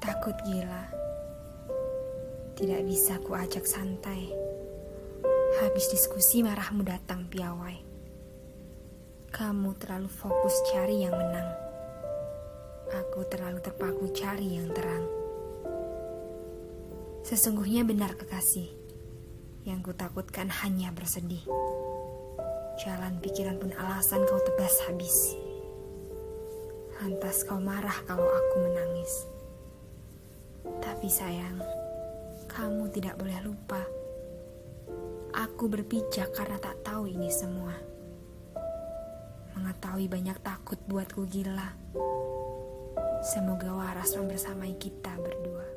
Takut gila. Tidak bisa ku ajak santai. Habis diskusi marahmu datang piawai. Kamu terlalu fokus cari yang menang. Aku terlalu terpaku cari yang terang. Sesungguhnya benar kekasih. Yang ku takutkan hanya bersedih. Jalan pikiran pun alasan kau tebas habis. Lantas kau marah kalau aku menangis. Tapi sayang, kamu tidak boleh lupa. Aku berpijak karena tak tahu ini semua. Mengetahui banyak takut buatku gila. Semoga waras membersamai kita berdua.